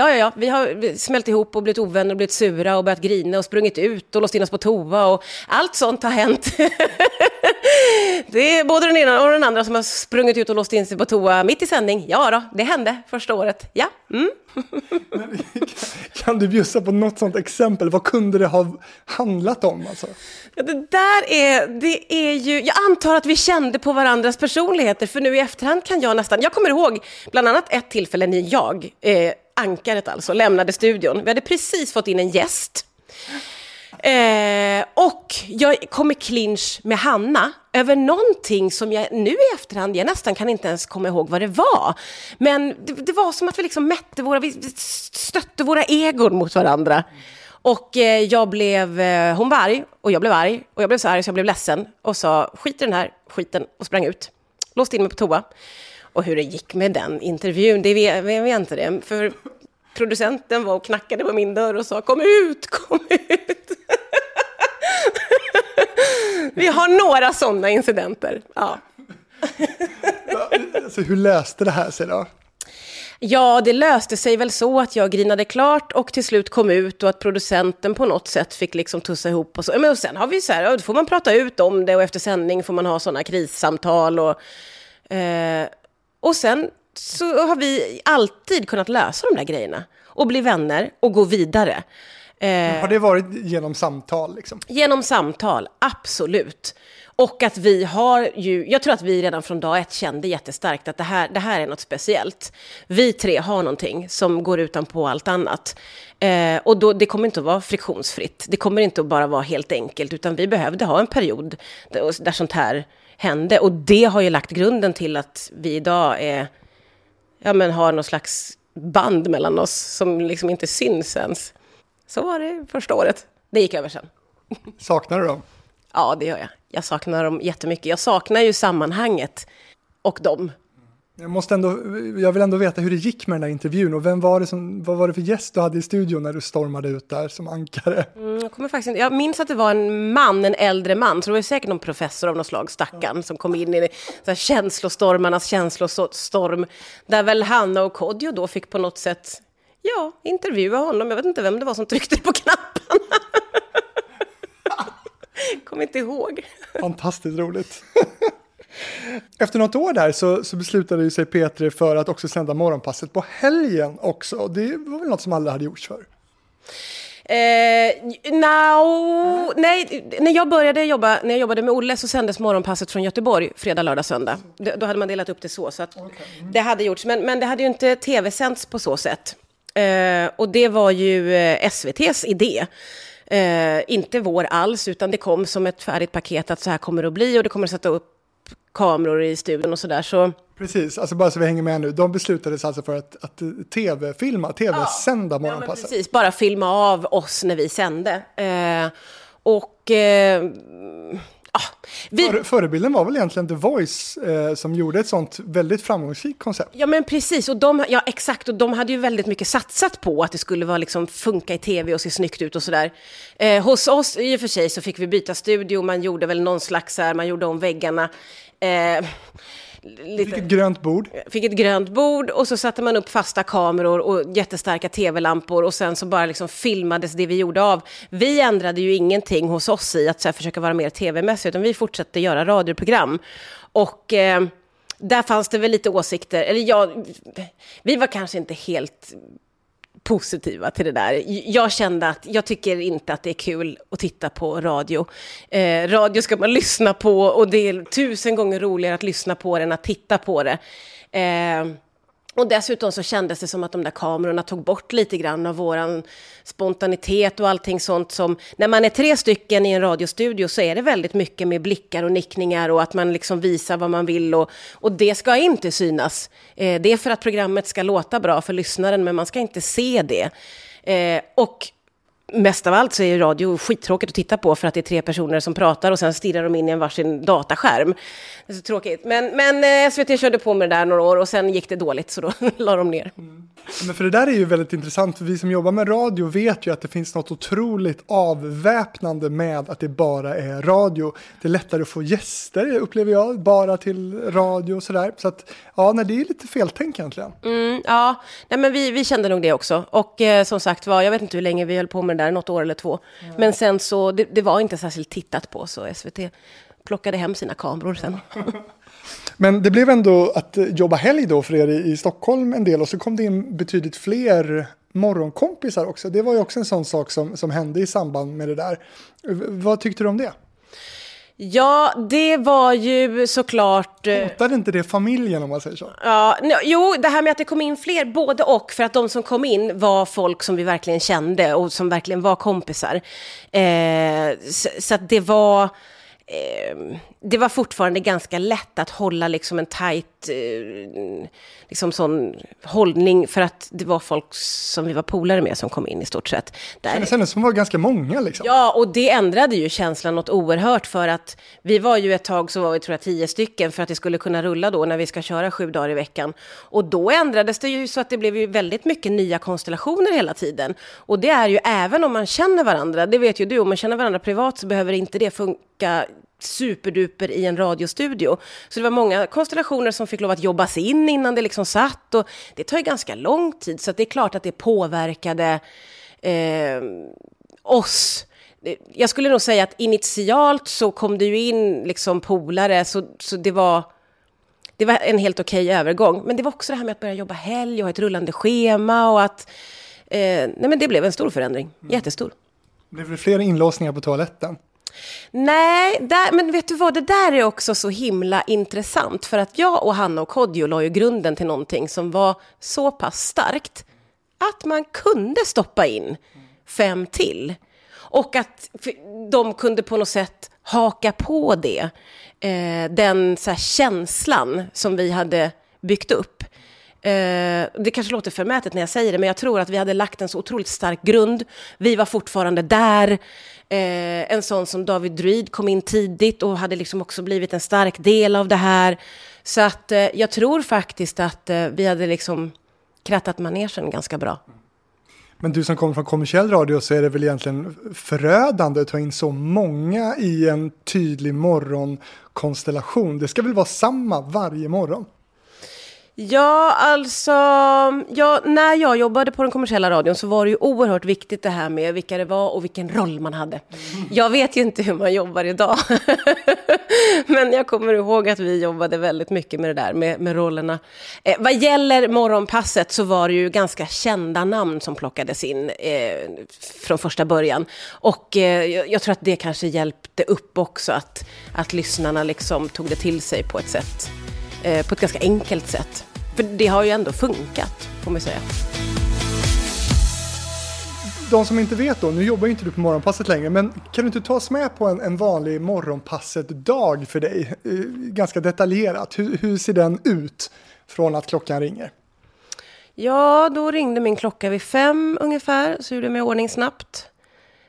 Ja, ja, ja. Vi har smält ihop och blivit ovänner och blivit sura och börjat grina och sprungit ut och låst in oss på toa och allt sånt har hänt. det är både den ena och den andra som har sprungit ut och låst in sig på toa mitt i sändning. Ja då, det hände första året. Ja. Mm. kan du bjussa på något sånt exempel? Vad kunde det ha handlat om? Alltså? Ja, det där är, det är ju, jag antar att vi kände på varandras personligheter, för nu i efterhand kan jag nästan, jag kommer ihåg bland annat ett tillfälle när jag, eh, ankaret alltså, lämnade studion. Vi hade precis fått in en gäst. Eh, och jag kom i clinch med Hanna över någonting som jag nu i efterhand, jag nästan kan inte ens komma ihåg vad det var. Men det, det var som att vi liksom mätte våra, vi stötte våra egon mot varandra. Och eh, jag blev, eh, hon var arg och jag blev arg och jag blev så arg så jag blev ledsen och sa skit i den här skiten och sprang ut. Låste in mig på toa. Och hur det gick med den intervjun, det vet, jag vet inte det. För producenten var och knackade på min dörr och sa kom ut, kom ut. Vi har några sådana incidenter. Ja. alltså, hur löste det här sig då? Ja, det löste sig väl så att jag grinade klart och till slut kom ut och att producenten på något sätt fick liksom tussa ihop och så. Men och sen har vi så här, då får man prata ut om det och efter sändning får man ha sådana krissamtal och... Eh, och sen så har vi alltid kunnat lösa de där grejerna och bli vänner och gå vidare. Har det varit genom samtal? Liksom? Genom samtal, absolut. Och att vi har ju, jag tror att vi redan från dag ett kände jättestarkt att det här, det här är något speciellt. Vi tre har någonting som går utanpå allt annat. Eh, och då, det kommer inte att vara friktionsfritt. Det kommer inte att bara vara helt enkelt, utan vi behövde ha en period där, där sånt här hände. Och det har ju lagt grunden till att vi idag är, ja men har någon slags band mellan oss som liksom inte syns ens. Så var det första året. Det gick över sen. Saknar du dem? Ja, det gör jag. Jag saknar dem jättemycket. Jag saknar ju sammanhanget och dem. Jag, måste ändå, jag vill ändå veta hur det gick med den där intervjun och vem var det som, vad var det för gäst du hade i studion när du stormade ut där som ankare? Mm, jag, kommer faktiskt inte, jag minns att det var en man, en äldre man, så det var säkert någon professor av något slag, stackarn, ja. som kom in i så här, känslostormarnas känslostorm, där väl Hanna och Kodjo då fick på något sätt, ja, intervjua honom. Jag vet inte vem det var som tryckte på knapparna. Kommer inte ihåg. Fantastiskt roligt. Efter något år där så, så beslutade sig Petri för att också sända morgonpasset på helgen också. Det var väl något som aldrig hade gjorts förr? Eh, no, nej, när jag började jobba, när jag jobbade med Olle så sändes morgonpasset från Göteborg fredag, lördag, söndag. Då hade man delat upp det så, så att okay. mm. det hade gjorts. Men, men det hade ju inte tv-sänts på så sätt. Eh, och det var ju eh, SVTs idé. Eh, inte vår alls, utan det kom som ett färdigt paket att så här kommer det att bli och det kommer att sätta upp kameror i studion och sådär. Så... Precis, alltså bara så vi hänger med nu. De beslutades alltså för att, att tv-filma, tv-sända ja, morgonpasset. Ja, precis, bara filma av oss när vi sände. Eh, och eh, Ah, vi... För, förebilden var väl egentligen The Voice eh, som gjorde ett sånt väldigt framgångsrikt koncept. Ja men precis, och de, ja, exakt, och de hade ju väldigt mycket satsat på att det skulle vara, liksom, funka i tv och se snyggt ut och sådär. Eh, hos oss i och för sig så fick vi byta studio, man gjorde väl någon slags, här, man gjorde om väggarna. Eh, lite, fick ett grönt bord. Fick ett grönt bord och så satte man upp fasta kameror och jättestarka tv-lampor och sen så bara liksom filmades det vi gjorde av. Vi ändrade ju ingenting hos oss i att här, försöka vara mer tv-mässig, utan vi fortsatte göra radioprogram. Och eh, där fanns det väl lite åsikter, eller ja, vi var kanske inte helt positiva till det där. Jag kände att jag tycker inte att det är kul att titta på radio. Eh, radio ska man lyssna på och det är tusen gånger roligare att lyssna på det än att titta på det. Eh, och dessutom så kändes det som att de där kamerorna tog bort lite grann av våran spontanitet och allting sånt som... När man är tre stycken i en radiostudio så är det väldigt mycket med blickar och nickningar och att man liksom visar vad man vill och, och det ska inte synas. Eh, det är för att programmet ska låta bra för lyssnaren men man ska inte se det. Eh, och mest av allt så är radio skittråkigt att titta på för att det är tre personer som pratar och sen stirrar de in i en varsin dataskärm. Det är så tråkigt. Men, men eh, SVT körde på med det där några år och sen gick det dåligt så då la de ner. Mm. Men för det där är ju väldigt intressant, för vi som jobbar med radio vet ju att det finns något otroligt avväpnande med att det bara är radio. Det är lättare att få gäster, upplever jag, bara till radio och sådär. Så att, ja, nej, det är lite feltänk egentligen. Mm, ja, nej, men vi, vi kände nog det också. Och eh, som sagt var, jag vet inte hur länge vi höll på med där, något år eller två. Mm. Men sen så, det, det var inte särskilt tittat på, så SVT plockade hem sina kameror sen. Men det blev ändå att jobba helg då för er i, i Stockholm en del och så kom det in betydligt fler morgonkompisar också. Det var ju också en sån sak som, som hände i samband med det där. Vad tyckte du om det? Ja, det var ju såklart... Eh, Hotade inte det familjen om man säger så? Ja, jo, det här med att det kom in fler, både och, för att de som kom in var folk som vi verkligen kände och som verkligen var kompisar. Eh, så, så att det var det var fortfarande ganska lätt att hålla liksom en tajt eh, liksom sån hållning för att det var folk som vi var polare med som kom in i stort sett. Där... Kändes som var ganska många liksom. Ja, och det ändrade ju känslan något oerhört för att vi var ju ett tag så var vi tror jag tio stycken för att det skulle kunna rulla då när vi ska köra sju dagar i veckan. Och då ändrades det ju så att det blev ju väldigt mycket nya konstellationer hela tiden. Och det är ju även om man känner varandra, det vet ju du, om man känner varandra privat så behöver inte det funka superduper i en radiostudio. Så det var många konstellationer som fick lov att jobbas in innan det liksom satt. Och det tar ju ganska lång tid, så det är klart att det påverkade eh, oss. Jag skulle nog säga att initialt så kom det ju in liksom polare, så, så det var det var en helt okej övergång. Men det var också det här med att börja jobba helg och ha ett rullande schema och att nej men det blev en stor förändring, jättestor. Blev det fler inlåsningar på toaletten? Nej, där, men vet du vad, det där är också så himla intressant. För att jag och Hanna och Kodjo la ju grunden till någonting som var så pass starkt att man kunde stoppa in fem till. Och att de kunde på något sätt haka på det. Eh, den så här, känslan som vi hade byggt upp. Eh, det kanske låter förmätet när jag säger det, men jag tror att vi hade lagt en så otroligt stark grund. Vi var fortfarande där. Eh, en sån som David Druid kom in tidigt och hade liksom också blivit en stark del av det här. Så att eh, jag tror faktiskt att eh, vi hade liksom krattat manegen ganska bra. Men du som kommer från kommersiell radio så är det väl egentligen förödande att ta in så många i en tydlig morgonkonstellation. Det ska väl vara samma varje morgon? Ja, alltså, ja, när jag jobbade på den kommersiella radion så var det ju oerhört viktigt det här med vilka det var och vilken roll man hade. Jag vet ju inte hur man jobbar idag. Men jag kommer ihåg att vi jobbade väldigt mycket med det där, med, med rollerna. Eh, vad gäller morgonpasset så var det ju ganska kända namn som plockades in eh, från första början. Och eh, jag tror att det kanske hjälpte upp också, att, att lyssnarna liksom tog det till sig på ett sätt. Eh, på ett ganska enkelt sätt. För det har ju ändå funkat, får man säga. De som inte vet då, nu jobbar ju inte du på morgonpasset längre, men kan du inte ta oss med på en, en vanlig morgonpasset-dag för dig? Eh, ganska detaljerat. Hur, hur ser den ut från att klockan ringer? Ja, då ringde min klocka vid fem ungefär, så gjorde jag mig i ordning snabbt.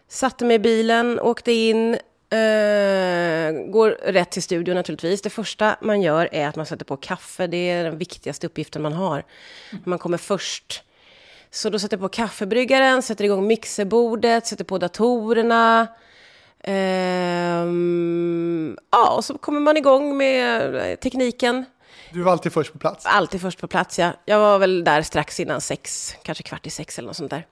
Satte mig i bilen, åkte in, Uh, går rätt till studion naturligtvis. Det första man gör är att man sätter på kaffe. Det är den viktigaste uppgiften man har. Man kommer först. Så då sätter jag på kaffebryggaren, sätter igång mixerbordet, sätter på datorerna. Uh, ja, och så kommer man igång med tekniken. Du var alltid först på plats? Alltid först på plats, ja. Jag var väl där strax innan sex, kanske kvart i sex eller något sånt där.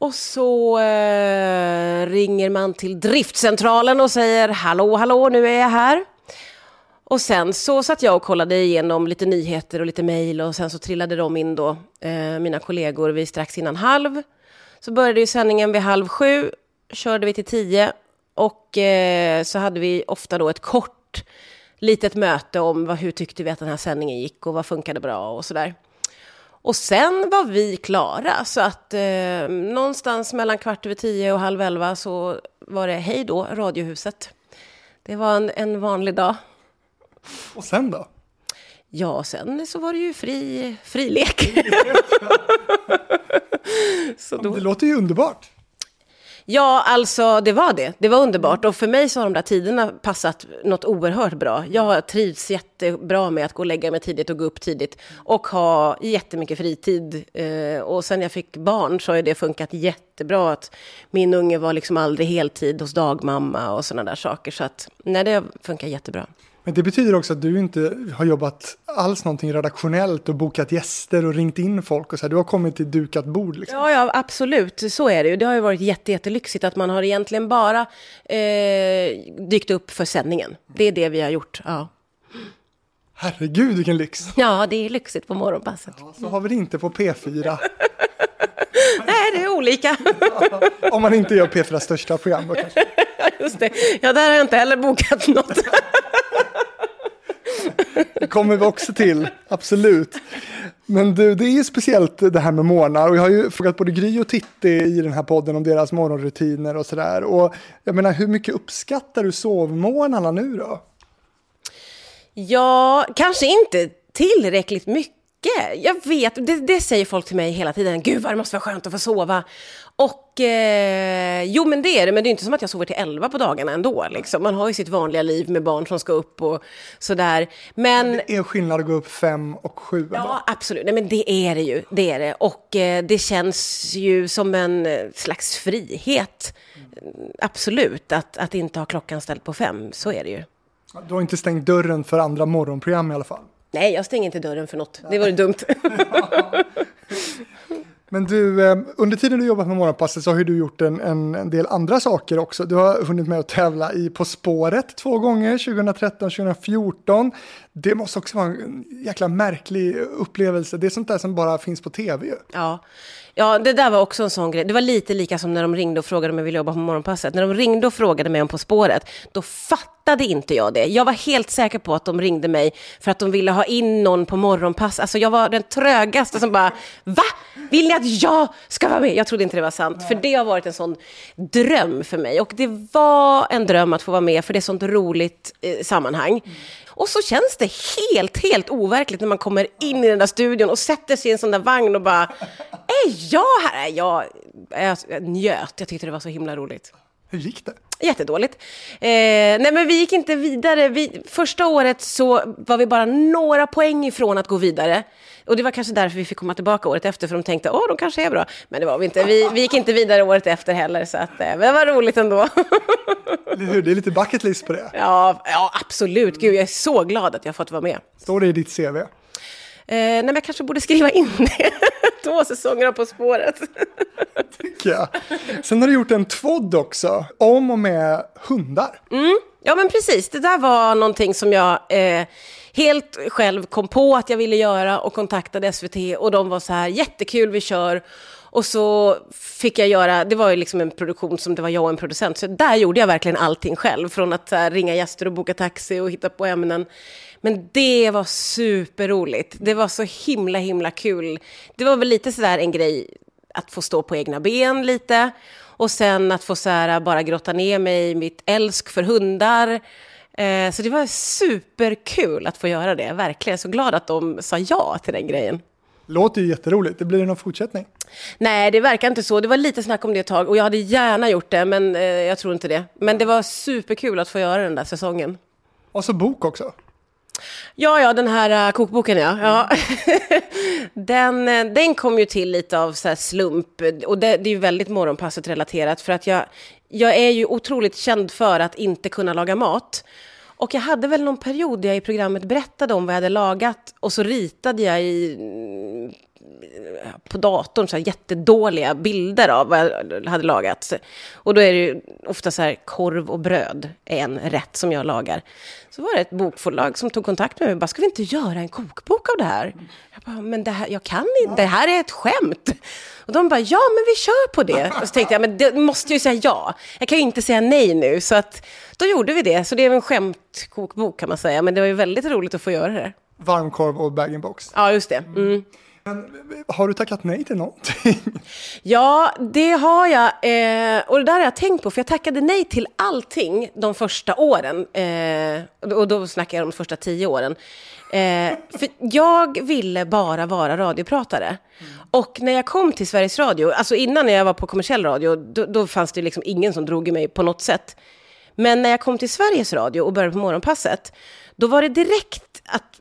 Och så eh, ringer man till driftcentralen och säger hallå, hallå, nu är jag här. Och sen så satt jag och kollade igenom lite nyheter och lite mejl och sen så trillade de in då, eh, mina kollegor, vid strax innan halv. Så började ju sändningen vid halv sju, körde vi till tio och eh, så hade vi ofta då ett kort litet möte om vad, hur tyckte vi att den här sändningen gick och vad funkade bra och sådär. Och sen var vi klara, så att eh, någonstans mellan kvart över tio och halv elva så var det hej då, Radiohuset. Det var en, en vanlig dag. Och sen då? Ja, sen så var det ju fri, fri lek. så då... Det låter ju underbart. Ja, alltså det var det. Det var underbart. Och för mig så har de där tiderna passat något oerhört bra. Jag har trivts jättebra med att gå och lägga mig tidigt och gå upp tidigt. Och ha jättemycket fritid. Eh, och sen jag fick barn så har det funkat jättebra. Att min unge var liksom aldrig heltid hos dagmamma och sådana där saker. Så att, nej, det funkar jättebra. Men det betyder också att du inte har jobbat alls någonting redaktionellt och bokat gäster och ringt in folk och så här. Du har kommit till dukat bord. Liksom. Ja, ja, absolut. Så är det ju. Det har ju varit jätte, jättelyxigt att man har egentligen bara eh, dykt upp för sändningen. Det är det vi har gjort. Ja. Herregud, vilken lyx! Ja, det är lyxigt på morgonpasset. Ja, så har vi det inte på P4. Nej, det är olika. Om man inte gör P4 största program då kanske. Just det. Ja, där har jag inte heller bokat något. Det kommer vi också till, absolut. Men du, det är ju speciellt det här med morgnar och jag har ju frågat både Gry och Titti i den här podden om deras morgonrutiner och sådär. Och jag menar, hur mycket uppskattar du sovmorgnarna nu då? Ja, kanske inte tillräckligt mycket. Jag vet, det, det, säger folk till mig hela tiden. Gud vad det måste vara skönt att få sova. Och eh, jo men det är det, men det är inte som att jag sover till elva på dagarna ändå. Liksom. Man har ju sitt vanliga liv med barn som ska upp och sådär. Men... Det är skillnad att gå upp fem och sju? Ja, ändå. absolut. Nej, men det är det ju. Det är det. Och eh, det känns ju som en slags frihet. Mm. Absolut, att, att inte ha klockan ställd på fem. Så är det ju. Du har inte stängt dörren för andra morgonprogram i alla fall? Nej, jag stänger inte dörren för något. Det vore dumt. Men du, ehm, under tiden du jobbat med Morgonpasset så har du gjort en, en, del andra saker också. Du har hunnit med att tävla i På spåret två gånger, 2013 2014. Det måste också vara en jäkla märklig upplevelse. Det är sånt där som bara finns på tv. Ja, Ja, det där var också en sån grej. Det var lite lika som när de ringde och frågade om jag ville jobba på Morgonpasset. När de ringde och frågade mig om På spåret, då fattade inte jag det. Jag var helt säker på att de ringde mig för att de ville ha in någon på Morgonpass. Alltså jag var den trögaste som bara, va? Vill ni att jag ska vara med? Jag trodde inte det var sant, för det har varit en sån dröm för mig. Och det var en dröm att få vara med, för det är ett sånt roligt eh, sammanhang. Och så känns det helt, helt overkligt när man kommer in i den där studion och sätter sig i en sån där vagn och bara, är jag här? Jag, jag, jag njöt, jag tyckte det var så himla roligt. Hur gick det? Jättedåligt. Eh, nej, men vi gick inte vidare. Vi, första året så var vi bara några poäng ifrån att gå vidare. Och det var kanske därför vi fick komma tillbaka året efter, för de tänkte, åh, de kanske är bra. Men det var vi inte. Vi, vi gick inte vidare året efter heller, så att, eh, det var roligt ändå. hur? Det är lite bucket list på det. Ja, ja, absolut. Gud, jag är så glad att jag fått vara med. Står det i ditt CV? Eh, nej, men jag kanske borde skriva in det. Två säsonger På spåret. Tycker jag. Sen har du gjort en tvådd också, om och med hundar. Mm. Ja, men precis. Det där var någonting som jag eh, helt själv kom på att jag ville göra och kontaktade SVT och de var så här, jättekul, vi kör. Och så fick jag göra, det var ju liksom en produktion som det var jag och en producent, så där gjorde jag verkligen allting själv, från att här, ringa gäster och boka taxi och hitta på ämnen. Men det var superroligt. Det var så himla, himla kul. Det var väl lite sådär en grej att få stå på egna ben lite. Och sen att få så här, bara grotta ner mig i mitt älsk för hundar. Eh, så det var superkul att få göra det, verkligen. Så glad att de sa ja till den grejen. Låter ju jätteroligt. Det blir det någon fortsättning? Nej, det verkar inte så. Det var lite snack om det ett tag och jag hade gärna gjort det, men eh, jag tror inte det. Men det var superkul att få göra den där säsongen. Och så bok också. Ja, ja, den här uh, kokboken ja. ja. den, äh, den kom ju till lite av så slump och det, det är ju väldigt morgonpasset relaterat för att jag, jag är ju otroligt känd för att inte kunna laga mat. Och jag hade väl någon period där jag i programmet berättade om vad jag hade lagat och så ritade jag i mm, på datorn så här jättedåliga bilder av vad jag hade lagat. Och då är det ju ofta så här korv och bröd är en rätt som jag lagar. Så var det ett bokförlag som tog kontakt med mig och bara, ska vi inte göra en kokbok av det här? Jag bara, men det här, jag kan inte, det här är ett skämt. Och de bara, ja men vi kör på det. Och så tänkte jag, men det måste ju säga ja. Jag kan ju inte säga nej nu. Så att då gjorde vi det. Så det är en skämtkokbok kan man säga. Men det var ju väldigt roligt att få göra det. Varmkorv och bag-in-box. Ja, just det. Mm. Men, har du tackat nej till någonting? Ja, det har jag. Eh, och det där har jag tänkt på, för jag tackade nej till allting de första åren. Eh, och då snackar jag om de första tio åren. Eh, för jag ville bara vara radiopratare. Mm. Och när jag kom till Sveriges Radio, alltså innan när jag var på kommersiell radio, då, då fanns det liksom ingen som drog i mig på något sätt. Men när jag kom till Sveriges Radio och började på Morgonpasset, då var det direkt att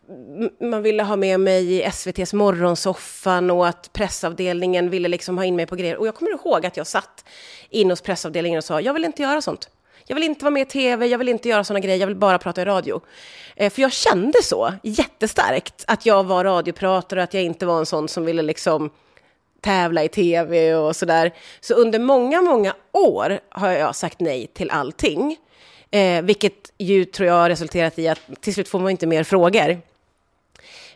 man ville ha med mig i SVTs morgonsoffan och att pressavdelningen ville liksom ha in mig på grejer. Och jag kommer ihåg att jag satt in hos pressavdelningen och sa, jag vill inte göra sånt. Jag vill inte vara med i tv, jag vill inte göra sådana grejer, jag vill bara prata i radio. Eh, för jag kände så jättestarkt, att jag var radiopratare och att jag inte var en sån som ville liksom tävla i tv och sådär. Så under många, många år har jag sagt nej till allting. Eh, vilket ju tror jag har resulterat i att till slut får man inte mer frågor.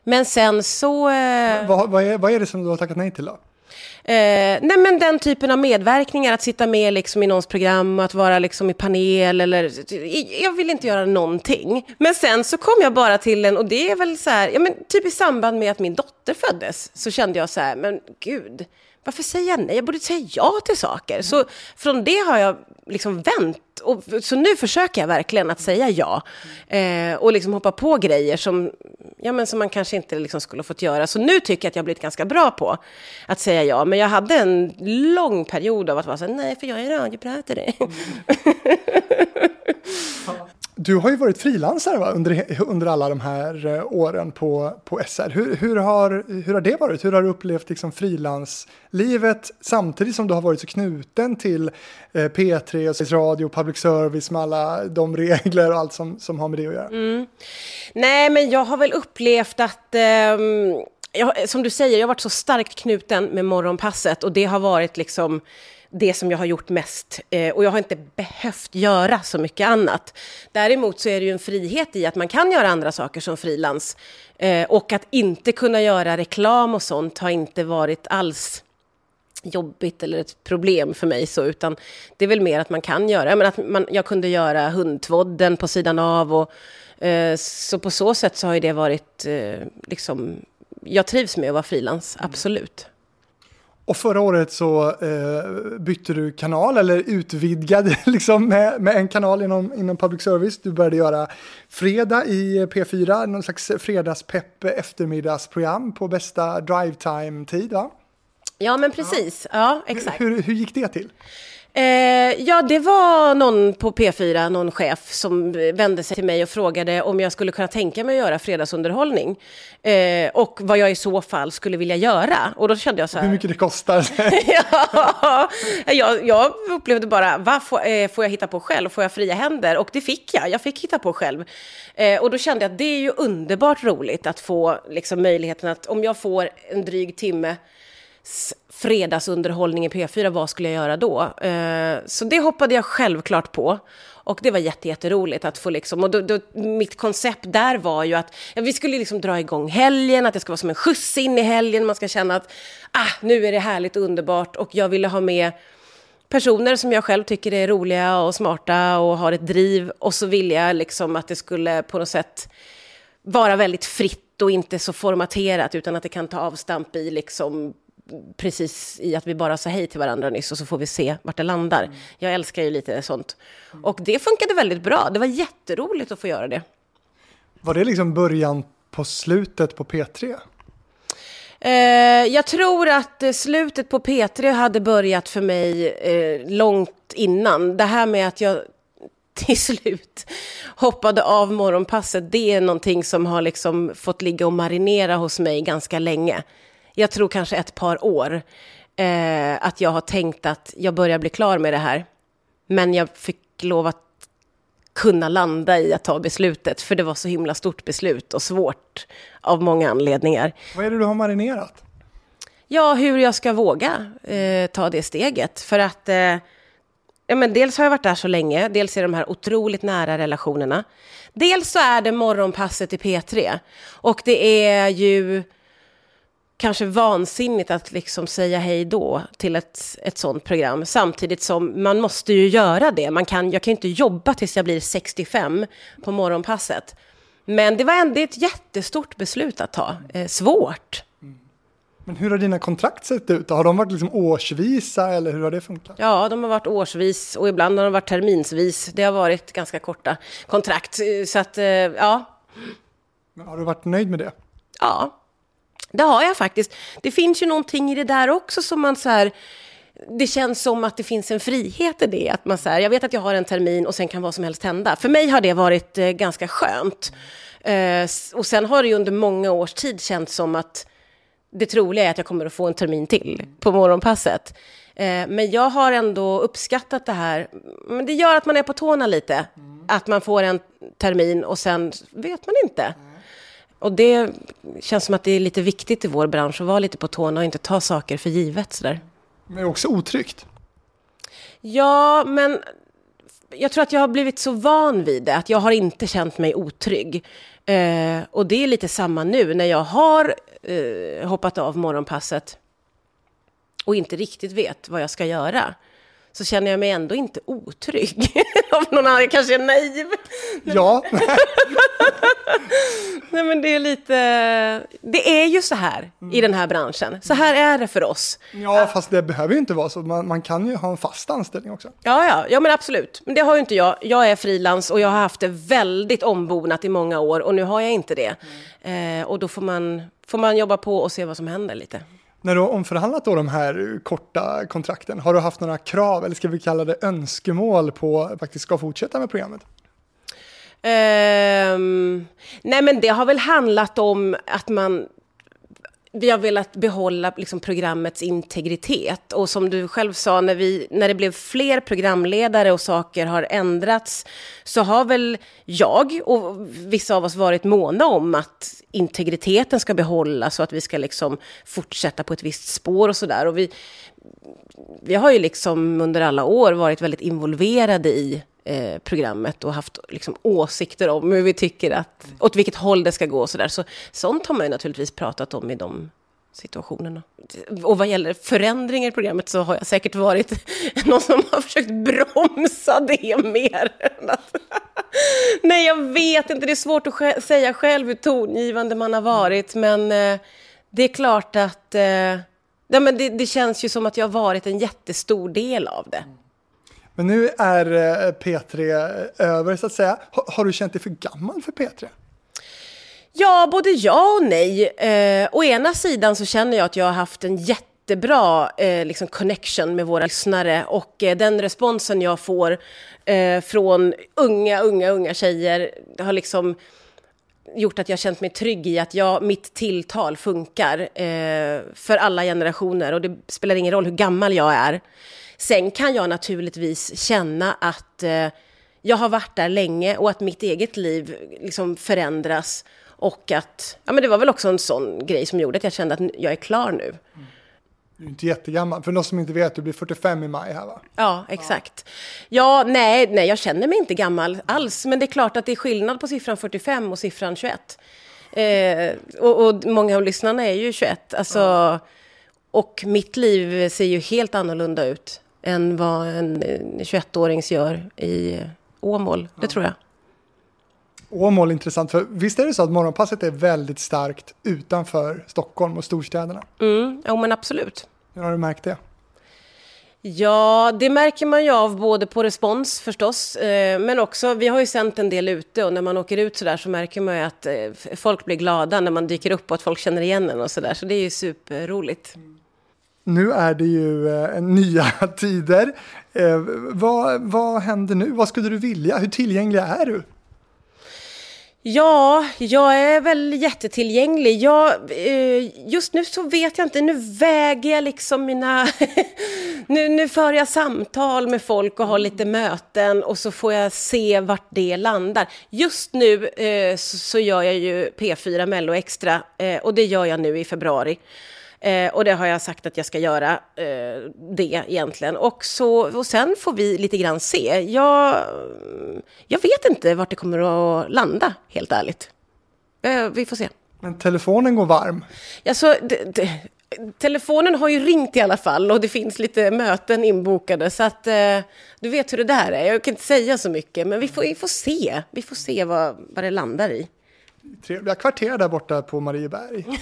Men sen så... Eh, vad, vad, är, vad är det som du har tackat nej till då? Eh, nej men den typen av medverkningar, att sitta med liksom i någons program, att vara liksom i panel eller... Jag vill inte göra någonting. Men sen så kom jag bara till en, och det är väl så här, ja men typ i samband med att min dotter föddes, så kände jag så här, men gud, varför säger jag nej? Jag borde säga ja till saker. Så från det har jag liksom vänt. Och, så nu försöker jag verkligen att säga ja. Eh, och liksom hoppa på grejer som, ja, men som man kanske inte liksom skulle fått göra. Så nu tycker jag att jag har blivit ganska bra på att säga ja. Men jag hade en lång period av att vara så här, nej, för jag är radiopratare. Mm. Du har ju varit frilansare under, under alla de här eh, åren på, på SR. Hur, hur, har, hur har det varit? Hur har du upplevt liksom frilanslivet samtidigt som du har varit så knuten till eh, P3 och radio, public service med alla de regler och allt som, som har med det att göra? Mm. Nej, men jag har väl upplevt att um, jag, som du säger, jag har varit så starkt knuten med morgonpasset och det har varit liksom det som jag har gjort mest. Eh, och jag har inte behövt göra så mycket annat. Däremot så är det ju en frihet i att man kan göra andra saker som frilans. Eh, och att inte kunna göra reklam och sånt har inte varit alls jobbigt eller ett problem för mig så, utan det är väl mer att man kan göra, men att man, jag kunde göra hundtvådden på sidan av och eh, så på så sätt så har ju det varit liksom, jag trivs med att vara frilans, absolut. Och förra året så eh, bytte du kanal eller utvidgade liksom med, med en kanal inom, inom public service. Du började göra fredag i P4, någon slags fredagspepp eftermiddagsprogram på bästa drive time-tid va? Ja, men precis. Ja, ja exakt. Hur, hur, gick det till? Eh, ja, det var någon på P4, någon chef, som vände sig till mig och frågade om jag skulle kunna tänka mig att göra fredagsunderhållning. Eh, och vad jag i så fall skulle vilja göra. Och då kände jag så här... Hur mycket det kostar. ja, jag, jag upplevde bara, vad får, eh, får jag hitta på själv? Får jag fria händer? Och det fick jag. Jag fick hitta på själv. Eh, och då kände jag att det är ju underbart roligt att få liksom, möjligheten att om jag får en dryg timme fredagsunderhållning i P4, vad skulle jag göra då? Eh, så det hoppade jag självklart på. Och det var jätteroligt att få liksom, och då, då, mitt koncept där var ju att ja, vi skulle liksom dra igång helgen, att det ska vara som en skjuts in i helgen, man ska känna att ah, nu är det härligt och underbart och jag ville ha med personer som jag själv tycker är roliga och smarta och har ett driv och så ville jag liksom att det skulle på något sätt vara väldigt fritt och inte så formaterat utan att det kan ta avstamp i liksom precis i att vi bara sa hej till varandra nyss och så får vi se vart det landar. Mm. Jag älskar ju lite sånt. Och det funkade väldigt bra. Det var jätteroligt att få göra det. Var det liksom början på slutet på P3? Eh, jag tror att eh, slutet på P3 hade börjat för mig eh, långt innan. Det här med att jag till slut hoppade av morgonpasset, det är någonting som har liksom fått ligga och marinera hos mig ganska länge jag tror kanske ett par år, eh, att jag har tänkt att jag börjar bli klar med det här. Men jag fick lov att kunna landa i att ta beslutet, för det var så himla stort beslut och svårt av många anledningar. Vad är det du har marinerat? Ja, hur jag ska våga eh, ta det steget. För att eh, ja, men dels har jag varit där så länge, dels är de här otroligt nära relationerna. Dels så är det morgonpasset i P3 och det är ju kanske vansinnigt att liksom säga hej då till ett, ett sånt program. Samtidigt som man måste ju göra det. Man kan, jag kan ju inte jobba tills jag blir 65 på morgonpasset. Men det var ändå ett jättestort beslut att ta. Eh, svårt. Men hur har dina kontrakt sett ut? Har de varit liksom årsvisa eller hur har det funkat? Ja, de har varit årsvis och ibland har de varit terminsvis. Det har varit ganska korta kontrakt. Så att, eh, ja. Men har du varit nöjd med det? Ja, det har jag faktiskt. Det finns ju någonting i det där också som man så här, det känns som att det finns en frihet i det. Att man så här, jag vet att jag har en termin och sen kan vad som helst hända. För mig har det varit eh, ganska skönt. Eh, och sen har det ju under många års tid känts som att det troliga är att jag kommer att få en termin till på morgonpasset. Eh, men jag har ändå uppskattat det här. Men det gör att man är på tårna lite. Mm. Att man får en termin och sen vet man inte. Mm. Och det känns som att det är lite viktigt i vår bransch att vara lite på tårna och inte ta saker för givet sådär. Men också otryggt. Ja, men jag tror att jag har blivit så van vid det att jag har inte känt mig otrygg. Eh, och det är lite samma nu när jag har eh, hoppat av morgonpasset och inte riktigt vet vad jag ska göra så känner jag mig ändå inte otrygg. Om någon annan kanske är naiv. Ja. Nej men det är lite, det är ju så här mm. i den här branschen. Så här är det för oss. Ja, fast det behöver ju inte vara så. Man, man, kan ju ha en fast anställning också. Ja, ja, ja men absolut. Men det har ju inte jag. Jag är frilans och jag har haft det väldigt ombonat i många år och nu har jag inte det. Mm. Eh, och då får man, får man jobba på och se vad som händer lite. När du har omförhandlat då de här korta kontrakten, har du haft några krav, eller ska vi kalla det önskemål på att faktiskt ska fortsätta med programmet? Um, nej men det har väl handlat om att man vi har velat behålla liksom, programmets integritet. Och som du själv sa, när, vi, när det blev fler programledare och saker har ändrats, så har väl jag och vissa av oss varit måna om att integriteten ska behållas och att vi ska liksom fortsätta på ett visst spår och sådär. Och vi, vi har ju liksom under alla år varit väldigt involverade i eh, programmet och haft liksom, åsikter om hur vi tycker att, åt vilket håll det ska gå och sådär. Så sånt har man ju naturligtvis pratat om i de situationerna. Och vad gäller förändringar i programmet så har jag säkert varit någon som har försökt bromsa det mer. Nej, jag vet inte. Det är svårt att säga själv hur tongivande man har varit, men eh, det är klart att eh, ja, men det, det, känns ju som att jag har varit en jättestor del av det. Men nu är eh, P3 över, så att säga. Har, har du känt dig för gammal för P3? Ja, både ja och nej. Eh, å ena sidan så känner jag att jag har haft en jättebra eh, liksom connection med våra lyssnare och eh, den responsen jag får eh, från unga, unga, unga tjejer har liksom gjort att jag känt mig trygg i att jag, mitt tilltal funkar eh, för alla generationer och det spelar ingen roll hur gammal jag är. Sen kan jag naturligtvis känna att eh, jag har varit där länge och att mitt eget liv liksom förändras och att, ja men det var väl också en sån grej som gjorde att jag kände att jag är klar nu. Mm. Du är inte jättegammal. För någon som inte vet, du blir 45 i maj här va? Ja, exakt. Ja, nej, nej, jag känner mig inte gammal alls. Men det är klart att det är skillnad på siffran 45 och siffran 21. Eh, och, och, många av lyssnarna är ju 21. Alltså, ja. Och mitt liv ser ju helt annorlunda ut än vad en 21-årings gör i Åmål. Det ja. tror jag. Åmål intressant, för visst är det så att morgonpasset är väldigt starkt utanför Stockholm och storstäderna? Mm, ja men absolut. Hur har du märkt det? Ja, det märker man ju av både på respons förstås, eh, men också, vi har ju sänt en del ute och när man åker ut så där så märker man ju att eh, folk blir glada när man dyker upp och att folk känner igen en och så där, så det är ju superroligt. Nu är det ju eh, nya tider. Vad, vad händer nu? Vad skulle du vilja? Hur tillgänglig är du? Ja, jag är väl jättetillgänglig. Jag, eh, just nu så vet jag inte, nu väger jag liksom mina... nu, nu för jag samtal med folk och har lite möten och så får jag se vart det landar. Just nu eh, så, så, gör jag ju P4 Mello Extra eh, och det gör jag nu i februari. Eh, och det har jag sagt att jag ska göra, eh, det egentligen. Och, så, och sen får vi lite grann se. Jag, jag vet inte vart det kommer att landa, helt ärligt. Eh, vi får se. Men telefonen går varm? Alltså, det, det, telefonen har ju ringt i alla fall och det finns lite möten inbokade. Så att eh, du vet hur det där är. Jag kan inte säga så mycket, men vi får, vi får se. Vi får se vad, vad det landar i. Trevliga kvarter där borta på Marieberg.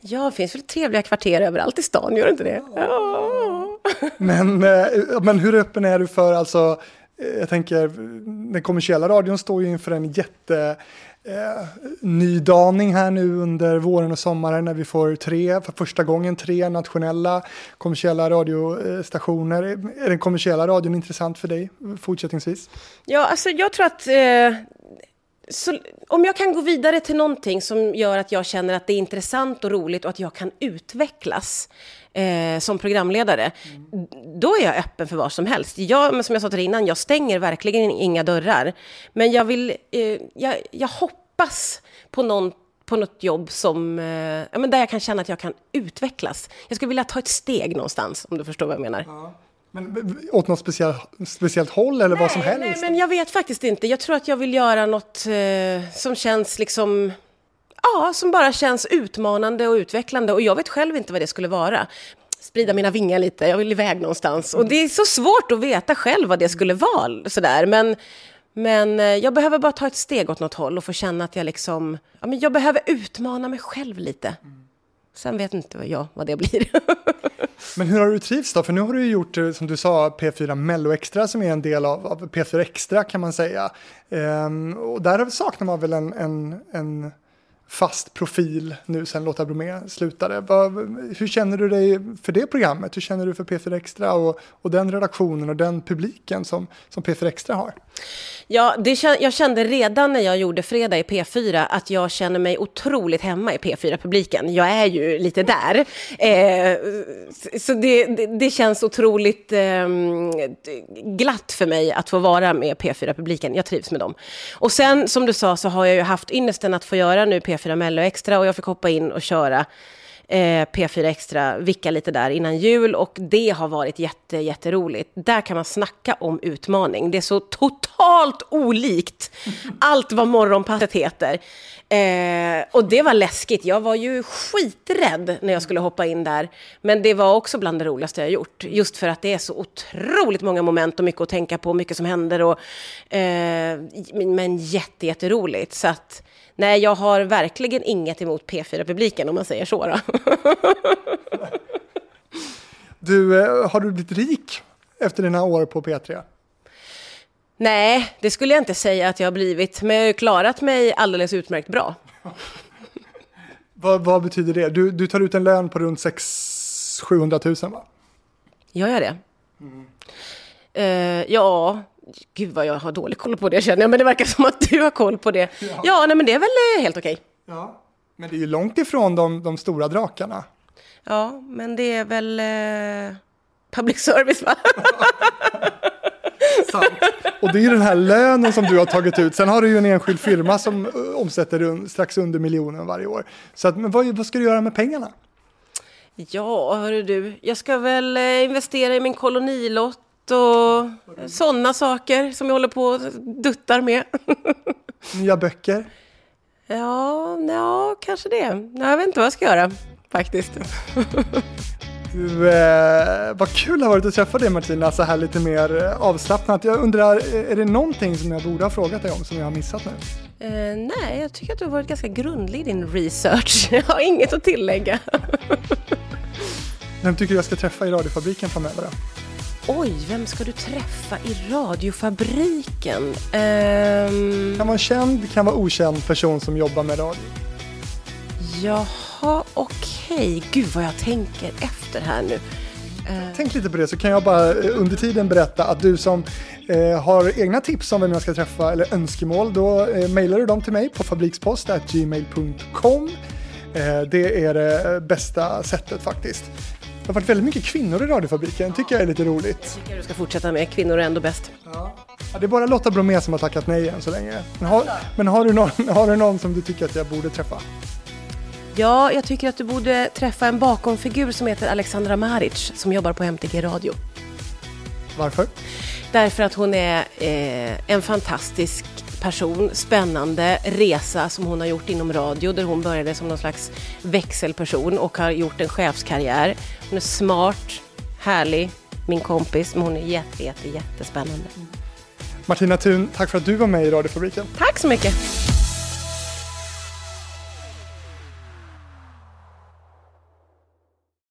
ja, det finns väl trevliga kvarter överallt i stan, gör det inte det? Ja. Men, eh, men hur öppen är du för, alltså, eh, jag tänker, den kommersiella radion står ju inför en jätte eh, nydaning här nu under våren och sommaren när vi får tre, för första gången tre nationella kommersiella radiostationer. Är den kommersiella radion intressant för dig fortsättningsvis? Ja, alltså jag tror att eh, så, om jag kan gå vidare till någonting som gör att jag känner att det är intressant och roligt och att jag kan utvecklas eh, som programledare, mm. då är jag öppen för vad som helst. Jag, som jag sa till dig innan, jag stänger verkligen inga dörrar. Men jag vill, eh, jag, jag hoppas på någon på något jobb som, eh, ja, men där jag kan känna att jag kan utvecklas. Jag skulle vilja ta ett steg någonstans, om du förstår vad jag menar. Ja. Men åt något speciell, speciellt håll eller nej, vad som helst? Nej, men jag vet faktiskt inte. Jag tror att jag vill göra något eh, som känns liksom... Ja, som bara känns utmanande och utvecklande. Och jag vet själv inte vad det skulle vara. Sprida mina vingar lite, jag vill iväg någonstans. Och det är så svårt att veta själv vad det skulle vara. Sådär. Men, men eh, jag behöver bara ta ett steg åt något håll och få känna att jag liksom... Ja, men jag behöver utmana mig själv lite. Sen vet inte jag vad det blir. Men hur har du trivts då? För nu har du gjort, eh, som du sa, P4 Mello Extra som är en del av, av P4 Extra kan man säga. Ehm, och där saknar man väl en, en, en fast profil nu sen Lotta Bromé slutade. Vad, hur känner du dig för det programmet? Hur känner du för P4 Extra och, och den redaktionen och den publiken som, som P4 Extra har? Ja, det, jag kände redan när jag gjorde Fredag i P4 att jag känner mig otroligt hemma i P4-publiken. Jag är ju lite där. Eh, så det, det, det, känns otroligt eh, glatt för mig att få vara med P4-publiken. Jag trivs med dem. Och sen, som du sa, så har jag ju haft ynnesten att få göra nu P4 Mello Extra och jag fick hoppa in och köra eh, P4 Extra vicka lite där innan jul och det har varit jätte, jätteroligt. Där kan man snacka om utmaning. Det är så totalt olikt allt vad morgonpasset heter. Eh, och det var läskigt. Jag var ju skiträdd när jag skulle hoppa in där. Men det var också bland det roligaste jag gjort. Just för att det är så otroligt många moment och mycket att tänka på, mycket som händer. Och, eh, men jätte, jätteroligt. Så att, nej, jag har verkligen inget emot P4-publiken om man säger så. Du, eh, har du blivit rik efter dina år på P3? Nej, det skulle jag inte säga att jag har blivit, men jag har klarat mig alldeles utmärkt bra. vad, vad, betyder det? Du, du tar ut en lön på runt 700 000 va? Gör jag det? Mm. Uh, ja, gud vad jag har dålig koll på det känner jag, men det verkar som att du har koll på det. Ja, ja nej, men det är väl eh, helt okej. Ja, men det är ju långt ifrån de, de stora drakarna. Ja, men det är väl uh, public service va? Sant. Och det är den här lönen som du har tagit ut. Sen har du ju en enskild firma som eh, omsätter strax under miljonen varje år. Så att, men vad, vad ska du göra med pengarna? Ja, hörru du, jag ska väl eh, investera i min kolonilott och sådana saker som jag håller på och duttar med. Nya böcker? Ja, ja, kanske det. Jag vet inte vad jag ska göra faktiskt. Du, eh, vad kul det har varit att träffa dig Martina, så här lite mer eh, avslappnat. Jag undrar, är det någonting som jag borde ha frågat dig om som jag har missat nu? Eh, nej, jag tycker att du har varit ganska grundlig i din research. Jag har inget att tillägga. Vem tycker du jag ska träffa i radiofabriken framöver då? Oj, vem ska du träffa i radiofabriken? Um... Kan vara en känd, kan vara okänd person som jobbar med radio. Jaha, okej. Okay. Gud vad jag tänker efter här nu. Uh... Tänk lite på det så kan jag bara eh, under tiden berätta att du som eh, har egna tips om vem jag ska träffa eller önskemål då eh, mejlar du dem till mig på fabrikspost.gmail.com. Eh, det är det bästa sättet faktiskt. Det har varit väldigt mycket kvinnor i radiofabriken, tycker jag är lite roligt. Det tycker jag du ska fortsätta med, kvinnor är ändå bäst. Ja. Ja, det är bara Lotta Bromé som har tackat nej än så länge. Men, har, men har, du någon, har du någon som du tycker att jag borde träffa? Ja, jag tycker att du borde träffa en bakomfigur som heter Alexandra Maric som jobbar på MTG Radio. Varför? Därför att hon är eh, en fantastisk person, spännande resa som hon har gjort inom radio där hon började som någon slags växelperson och har gjort en chefskarriär. Hon är smart, härlig, min kompis, men hon är jätte, jätte, jättespännande. Martina Thun, tack för att du var med i radiofabriken. Tack så mycket.